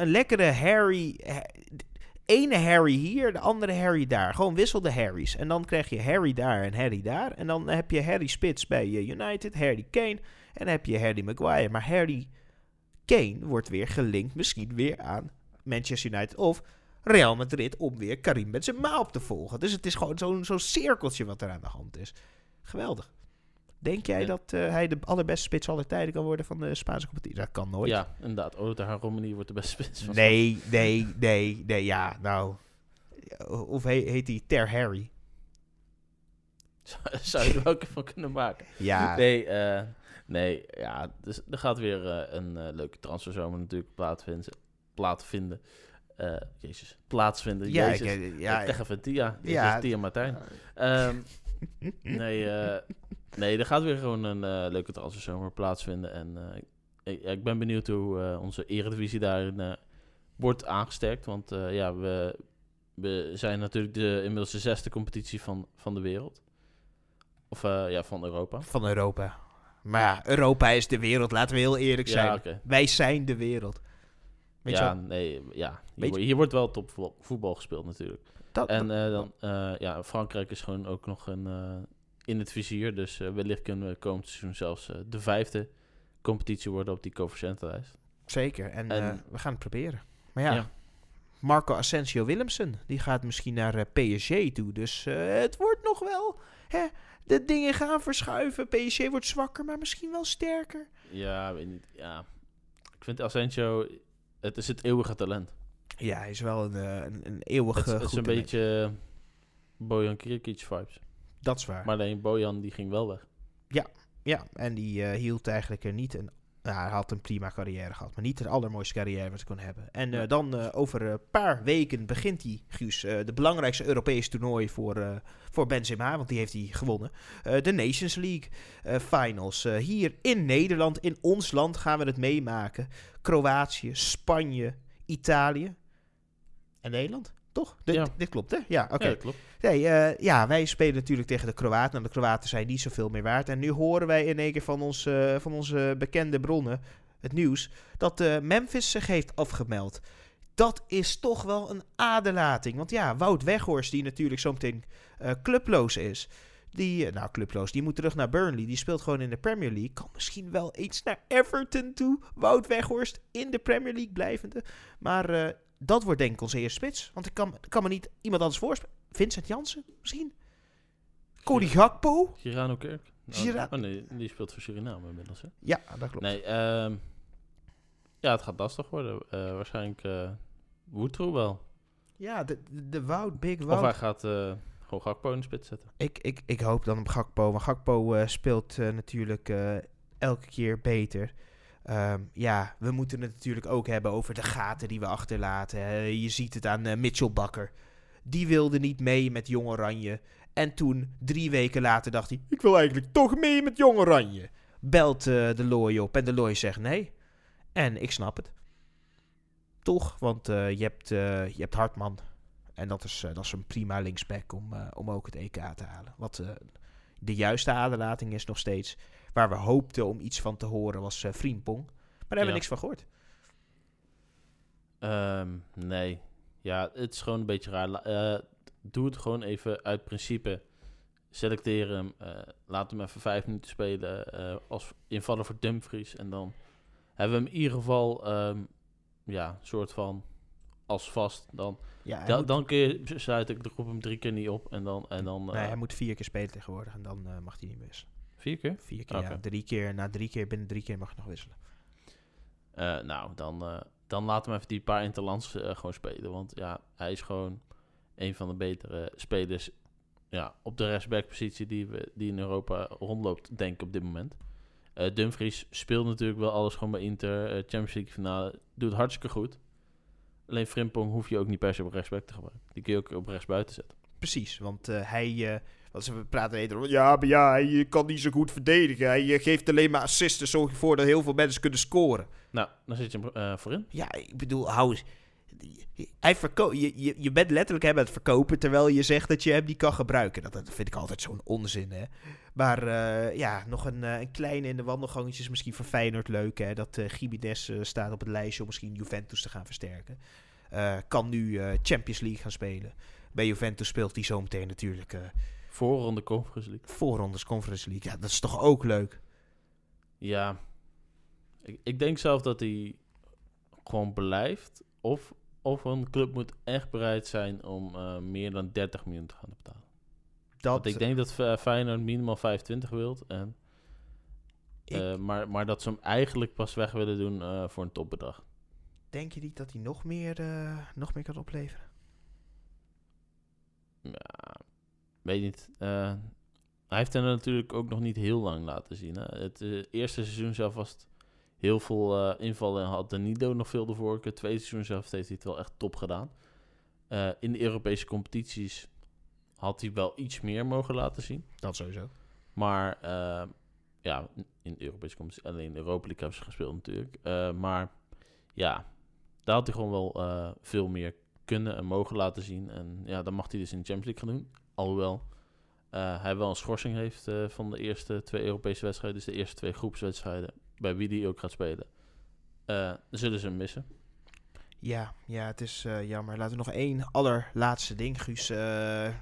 Een lekkere Harry... ene Harry hier, de andere Harry daar. Gewoon wissel de Harrys. En dan krijg je Harry daar en Harry daar. En dan heb je Harry Spits bij eh, United, Harry Kane. En dan heb je Harry Maguire. Maar Harry Kane wordt weer gelinkt misschien weer aan Manchester United of Real Madrid om weer Karim Benzema op te volgen. Dus het is gewoon zo'n zo'n cirkeltje wat er aan de hand is. Geweldig. Denk jij Ja. dat eh, hij de allerbeste spits aller tijden kan worden van de Spaanse competitie? Dat kan nooit. Ja, inderdaad. Oda Romani wordt de beste spits van Nee, nee, nee, nee, ja, nou. Of he- heet hij Ter Harry? (laughs) Zou- je er welke van kunnen maken? Ja, Nee, eh, nee ja, dus er gaat weer eh, een leuke transferzomer natuurlijk plaatsvinden. plaatsvinden. Eh, jezus, plaatsvinden. ja, jezus. ik, ja, ik zeg even Tia. Jezus, Ja. Tia Martijn. (laughs) Ehm, nee, eh, nee, er gaat weer gewoon een eh, leuke transferzomer plaatsvinden. En eh, ik, ik ben benieuwd hoe eh, onze eredivisie daarin wordt aangesterkt. Want ja, we, we zijn natuurlijk de, inmiddels de zesde competitie van, van de wereld. Of ja, van Europa. van Europa. Maar ja, Europa is de wereld, laten we heel eerlijk zijn. Ja. Wij zijn de wereld. Weet je Ja, wel? nee, ja. Hier, wordt- hier wordt wel topvoetbal voetbal gespeeld natuurlijk. Dat, En dan, ja, Frankrijk is gewoon ook nog een, in het vizier. Dus eh, wellicht kunnen we komend seizoen zelfs eh, de vijfde competitie worden op die coëfficiëntenlijst. Zeker, en, En- eh, we gaan het proberen. Maar ja, Ja. Marco Asensio Willemsen, die gaat misschien naar PSG toe. Dus het wordt nog wel, hè, de dingen gaan verschuiven. PSG wordt zwakker, maar misschien wel sterker. Ja, weet niet. Ja. Ik vind Asensio, het is het eeuwige talent. Ja, hij is wel een, een, een eeuwig Het, het is een beetje Bojan Kirkic vibes. Dat is waar. Maar alleen Bojan die ging wel weg. Ja, en die eh, hield eigenlijk er niet een... Nou, hij had een prima carrière gehad, maar niet de allermooiste carrière wat ze kon hebben. En eh, Ja. dan eh, over een paar weken begint hij, Guus, de belangrijkste Europese toernooi voor, voor Benzema, want die heeft hij gewonnen. De Nations League Finals. Hier in Nederland, in ons land, gaan we het meemaken. Kroatië, Spanje, Italië en Nederland, toch? Dit, Ja. dit klopt, hè? Ja, oké. Ja, klopt. Nee, eh, ja, wij spelen natuurlijk tegen de Kroaten. Nou, de Kroaten zijn niet zoveel meer waard. En nu horen wij in één keer van, ons, eh, van onze bekende bronnen... het nieuws dat eh, Memphis zich heeft afgemeld. Dat is toch wel een aderlating. Want ja, Wout Weghorst, die natuurlijk zometeen uh, clubloos is. Die, nou, clubloos, die moet terug naar Burnley. Die speelt gewoon in de Premier League. Kan misschien wel eens naar Everton toe. Wout Weghorst in de Premier League blijvende. Maar dat wordt denk ik onze eerste spits. Want ik kan, kan me niet iemand anders voorspelen. Vincent Jansen misschien? Cody Gakpo? Girano Kerk? Nou, Gira oh nee, die speelt voor Suriname inmiddels. Hè? Ja, dat klopt. Nee, um, ja, het gaat lastig worden. Uh, waarschijnlijk uh, wel. Ja, de, de, de Wout, Big Wout. Of hij gaat uh, gewoon Gakpo in de spits zetten. Ik, ik, ik hoop dan op Gakpo. Maar Gakpo speelt natuurlijk elke keer beter. Um, ja, we moeten het natuurlijk ook hebben over de gaten die we achterlaten. je ziet het aan Mitchell Bakker. Die wilde niet mee met Jong Oranje. En toen, drie weken later, dacht hij: Ik wil eigenlijk toch mee met Jong Oranje. Belt uh, de looi op en de looi zegt nee. En ik snap het. Toch, want uh, je, hebt, je hebt Hartman. En dat is, dat is een prima linksback om, om ook het EK te halen. Wat de juiste aderlating is nog steeds. Waar we hoopten om iets van te horen was uh, Friempong. Maar daar hebben we niks van gehoord. Um, nee. Ja, het is gewoon een beetje raar doe het gewoon even uit principe. Selecteer hem. Uh, laat hem even vijf minuten spelen uh, als invallen voor Dumfries. En dan hebben we hem in ieder geval, um, ja, soort van als vast. Dan, ja, da, moet... dan kun je sluiten, ik roep hem drie keer niet op. En dan, en dan, nee, hij moet vier keer spelen tegenwoordig. En dan mag hij niet meer wisselen. Vier keer? Vier keer, okay. ja. Drie keer, na drie keer, binnen drie keer mag je nog wisselen. nou, dan, dan laat hem even die paar interlands gewoon spelen. Want ja, hij is gewoon een van de betere spelers ja, op de rechtsback-positie die, we, die in Europa rondloopt, denk ik op dit moment. Uh, Dumfries speelt natuurlijk wel alles gewoon bij Inter. Uh, Champions League finale doet hartstikke goed. Alleen Frimpong hoef je ook niet per se op rechtsback te gebruiken. Die kun je ook op rechtsbuiten zetten. Precies, want uh, hij... want we praten even ja, maar ja, hij kan niet zo goed verdedigen. Hij geeft alleen maar assisten, zorgt ervoor dat heel veel mensen kunnen scoren. Nou, dan zit je hem voorin. Ja, ik bedoel, hou eens hij verko je, je, je bent letterlijk hem het verkopen terwijl je zegt dat je hem niet kan gebruiken. Dat, dat vind ik altijd zo'n onzin, hè. Maar uh, ja, nog een, uh, een kleine in de wandelgangetjes misschien voor Feyenoord leuk, hè. Dat uh, Gimenez staat op het lijstje om misschien Juventus te gaan versterken. kan nu Champions League gaan spelen. Bij Juventus speelt hij zometeen natuurlijk... Voorronde Conference League. Voorrondes Conference League, ja, dat is toch ook leuk? Ja, ik, ik denk zelf dat hij gewoon blijft. Of of een club moet echt bereid zijn om uh, meer dan 30 miljoen te gaan betalen. Dat, Want ik denk dat uh, Feyenoord minimaal 25 wilt. En, uh, maar, maar dat ze hem eigenlijk pas weg willen doen voor een topbedrag. Denk je niet dat hij nog meer, nog meer kan opleveren? Ja, weet niet. hij heeft er natuurlijk ook nog niet heel lang laten zien. Hè? Het eerste seizoen zelf was het heel veel uh, invallen en had Danido nog veel de voorkeur. Tweede seizoen zelf heeft hij het wel echt top gedaan. In de Europese competities had hij wel iets meer mogen laten zien. Dat sowieso. Maar ja, in de Europese competitie, alleen de Europa League hebben ze gespeeld natuurlijk. maar ja, daar had hij gewoon wel veel meer kunnen en mogen laten zien. En ja, dan mag hij dus in de Champions League gaan doen. Alhoewel hij wel een schorsing heeft van de eerste twee Europese wedstrijden. Dus de eerste twee groepswedstrijden bij wie die ook gaat spelen, uh, zullen ze hem missen. Ja, ja, het is uh, jammer. Laten we nog één allerlaatste ding, Guus. Uh,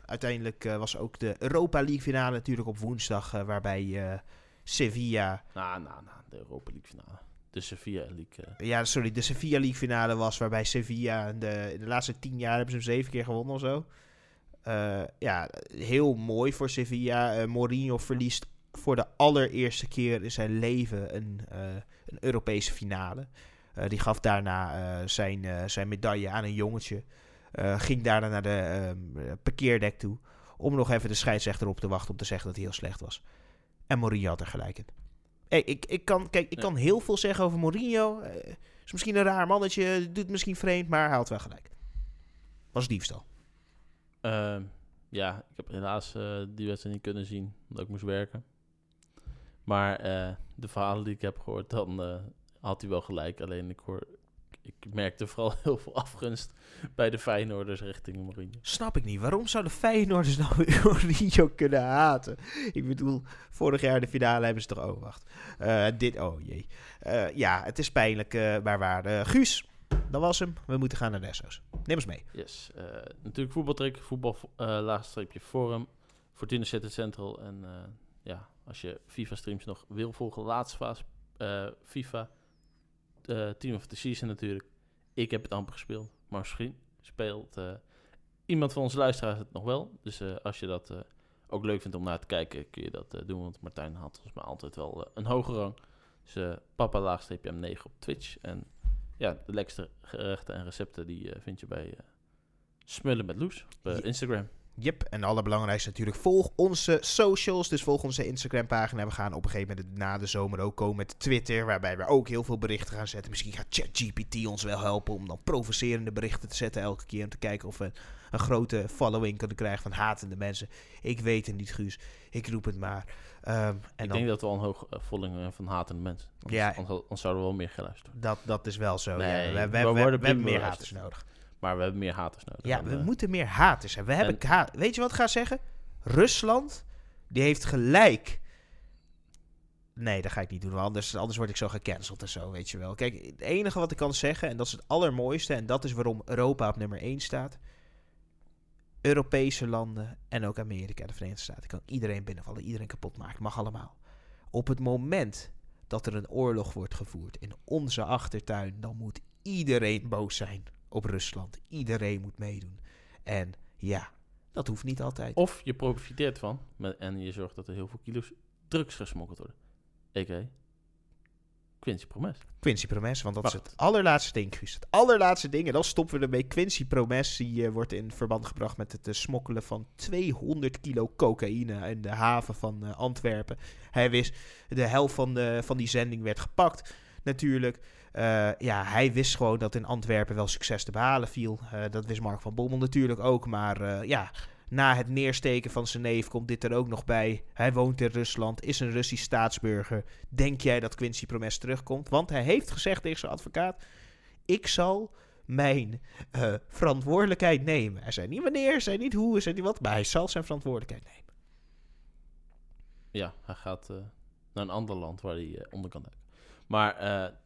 uiteindelijk was ook de Europa League finale natuurlijk op woensdag, waarbij Sevilla... Nou, nou, nou, de Europa League finale. De Sevilla League. Ja, sorry, de Sevilla League finale was waarbij Sevilla de, in de laatste tien jaar hebben ze hem zeven keer gewonnen of zo. ja, heel mooi voor Sevilla. Mourinho verliest voor de allereerste keer in zijn leven een, uh, een Europese finale. Uh, die gaf daarna uh, zijn, zijn medaille aan een jongetje. ging daarna naar de parkeerdek toe. Om nog even de scheidsrechter op te wachten om te zeggen dat hij heel slecht was. En Mourinho had er gelijk in. Hey, ik, ik, kan, kijk, ik kan heel veel zeggen over Mourinho. is misschien een raar mannetje, doet misschien vreemd, maar hij had wel gelijk. Was diefstal. Ehm, ja, ik heb helaas die wedstrijd niet kunnen zien, omdat ik moest werken. Maar uh, de verhalen die ik heb gehoord, dan uh, had hij wel gelijk. Alleen ik hoor ik merkte vooral (laughs) heel veel afgunst bij de Feyenoorders richting Mourinho. Snap ik niet. Waarom zouden Feyenoorders nou (laughs) Mourinho kunnen haten? Ik bedoel, vorig jaar de finale hebben ze toch... Oh, wacht. Eh, dit... Oh, jee. Eh, ja, het is pijnlijk, eh, maar waar. Guus, dat was hem. We moeten gaan naar Nesso's. Neem ons mee. Yes. natuurlijk voetbaltrick, voetbal laagstreepje forum, Fortuna City Central. En ja, als je FIFA streams nog wil volgen, laatste fase FIFA, eh, Team of the Season natuurlijk. Ik heb het amper gespeeld, maar misschien speelt eh, iemand van onze luisteraars het nog wel. Dus eh, als je dat ook leuk vindt om naar te kijken, kun je dat doen. Want Martijn had volgens mij altijd wel een hoge rang. Dus papa laagstreepje M9 op Twitch. En ja, de lekkerste gerechten en recepten die vind je bij Smullen met Loes op. Instagram. Yep, en het allerbelangrijkste natuurlijk, volg onze socials. Dus volg onze Instagram-pagina. We gaan op een gegeven moment na de zomer ook komen met Twitter, waarbij we ook heel veel berichten gaan zetten. Misschien gaat ChatGPT ons wel helpen om dan provocerende berichten te zetten elke keer. Om te kijken of we een grote following kunnen krijgen van hatende mensen. Ik weet het niet, Guus. Ik roep het maar. Ehm, en ik dan, denk dat we al een hoog uh, volging hebben van hatende mensen. Anders, Ja. anders, anders zouden we wel meer geluisterd. dat, dat is wel zo. Nee, ja. we, we, we we- hebben meer haters nodig. Maar we hebben meer haters nodig. Ja, we eh, moeten meer haters hebben. We hebben ha- Weet je wat ik ga zeggen? Rusland, die heeft gelijk. Nee, dat ga ik niet doen, want anders, anders word ik zo gecanceld en zo, weet je wel. Kijk, het enige wat ik kan zeggen, en dat is het allermooiste, en dat is waarom Europa op nummer 1 staat. Europese landen en ook Amerika en de Verenigde Staten. kan iedereen binnenvallen, iedereen kapot maken, mag allemaal. Op het moment dat er een oorlog wordt gevoerd in onze achtertuin, dan moet iedereen boos zijn op Rusland. Iedereen moet meedoen. En ja, dat hoeft niet altijd. Of je profiteert van met, en je zorgt dat er heel veel kilo's drugs gesmokkeld worden. A.k.a. Quincy Promes. Quincy Promes, want dat is het allerlaatste ding, Guus. Het allerlaatste ding, en dan stoppen we ermee. Quincy Promes, die eh, wordt in verband gebracht met het eh, smokkelen van 200 kilo cocaïne in de haven van eh, Antwerpen. Hij wist, de helft van, de, van die zending werd gepakt, natuurlijk. Eh, ja, hij wist gewoon dat in Antwerpen wel succes te behalen viel. Eh, dat wist Mark van Bommel natuurlijk ook, maar eh, ja... Na het neersteken van zijn neef komt dit er ook nog bij. Hij woont in Rusland, is een Russisch staatsburger. Denk jij dat Quincy Promes terugkomt? Want hij heeft gezegd tegen zijn advocaat: Ik zal mijn verantwoordelijkheid nemen. Hij zei niet wanneer, hij zei niet hoe, hij zei niet wat, maar hij zal zijn verantwoordelijkheid nemen. Ja, hij gaat naar een ander land waar hij onder kan. Maar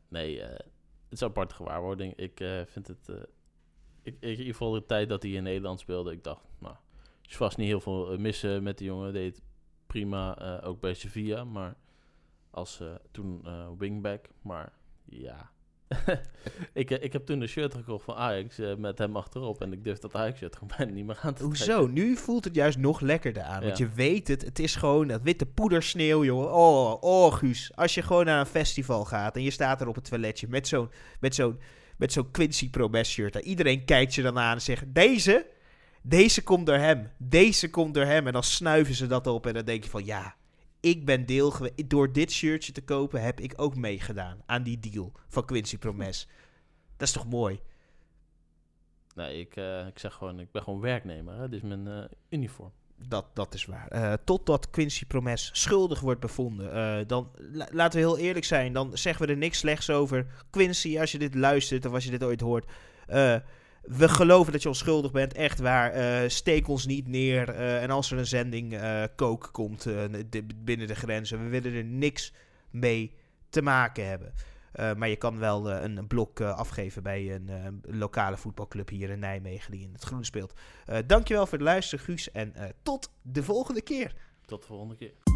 nee, eh, het is een aparte gewaarwording. Ik eh, vind het... eh, ik, ik, in ieder geval de tijd dat hij in Nederland speelde, ik dacht, nou, is vast niet heel veel missen met die jongen. Deed prima, ook bij Sevilla, maar als toen wingback. Maar ja, (laughs) ik, eh, ik heb toen een shirt gekocht van Ajax eh, met hem achterop en ik durf dat Ajax-shirt gewoon bijna niet meer aan te trekken. Hoezo? Nu voelt het juist nog lekkerder aan. Want je weet het, het is gewoon dat witte poedersneeuw, jongen. Oh, oh, Guus. Als je gewoon naar een festival gaat en je staat er op het toiletje met zo'n met zo'n met zo'n Quincy Promes shirt. En iedereen kijkt je dan aan en zegt: Deze, deze komt door hem. Deze komt door hem. En dan snuiven ze dat op en dan denk je van ja. Ik ben deel geweest. Door dit shirtje te kopen heb ik ook meegedaan aan die deal van Quincy Promes. Dat is toch mooi? Nee, ik, eh, ik zeg gewoon, ik ben gewoon werknemer. Hè? Dit is mijn eh, uniform. Dat, dat is waar. Eh, totdat Quincy Promes schuldig wordt bevonden. Dan, la- laten we heel eerlijk zijn, dan zeggen we er niks slechts over. Quincy, als je dit luistert of als je dit ooit hoort. We geloven dat je onschuldig bent, echt waar. Eh, steek ons niet neer. Eh, en als er een zending eh kook komt binnen de grenzen, we willen er niks mee te maken hebben. Maar je kan wel een blok afgeven bij een lokale voetbalclub hier in Nijmegen die in het groen speelt. Dankjewel voor het luisteren, Guus. En tot de volgende keer. Tot de volgende keer.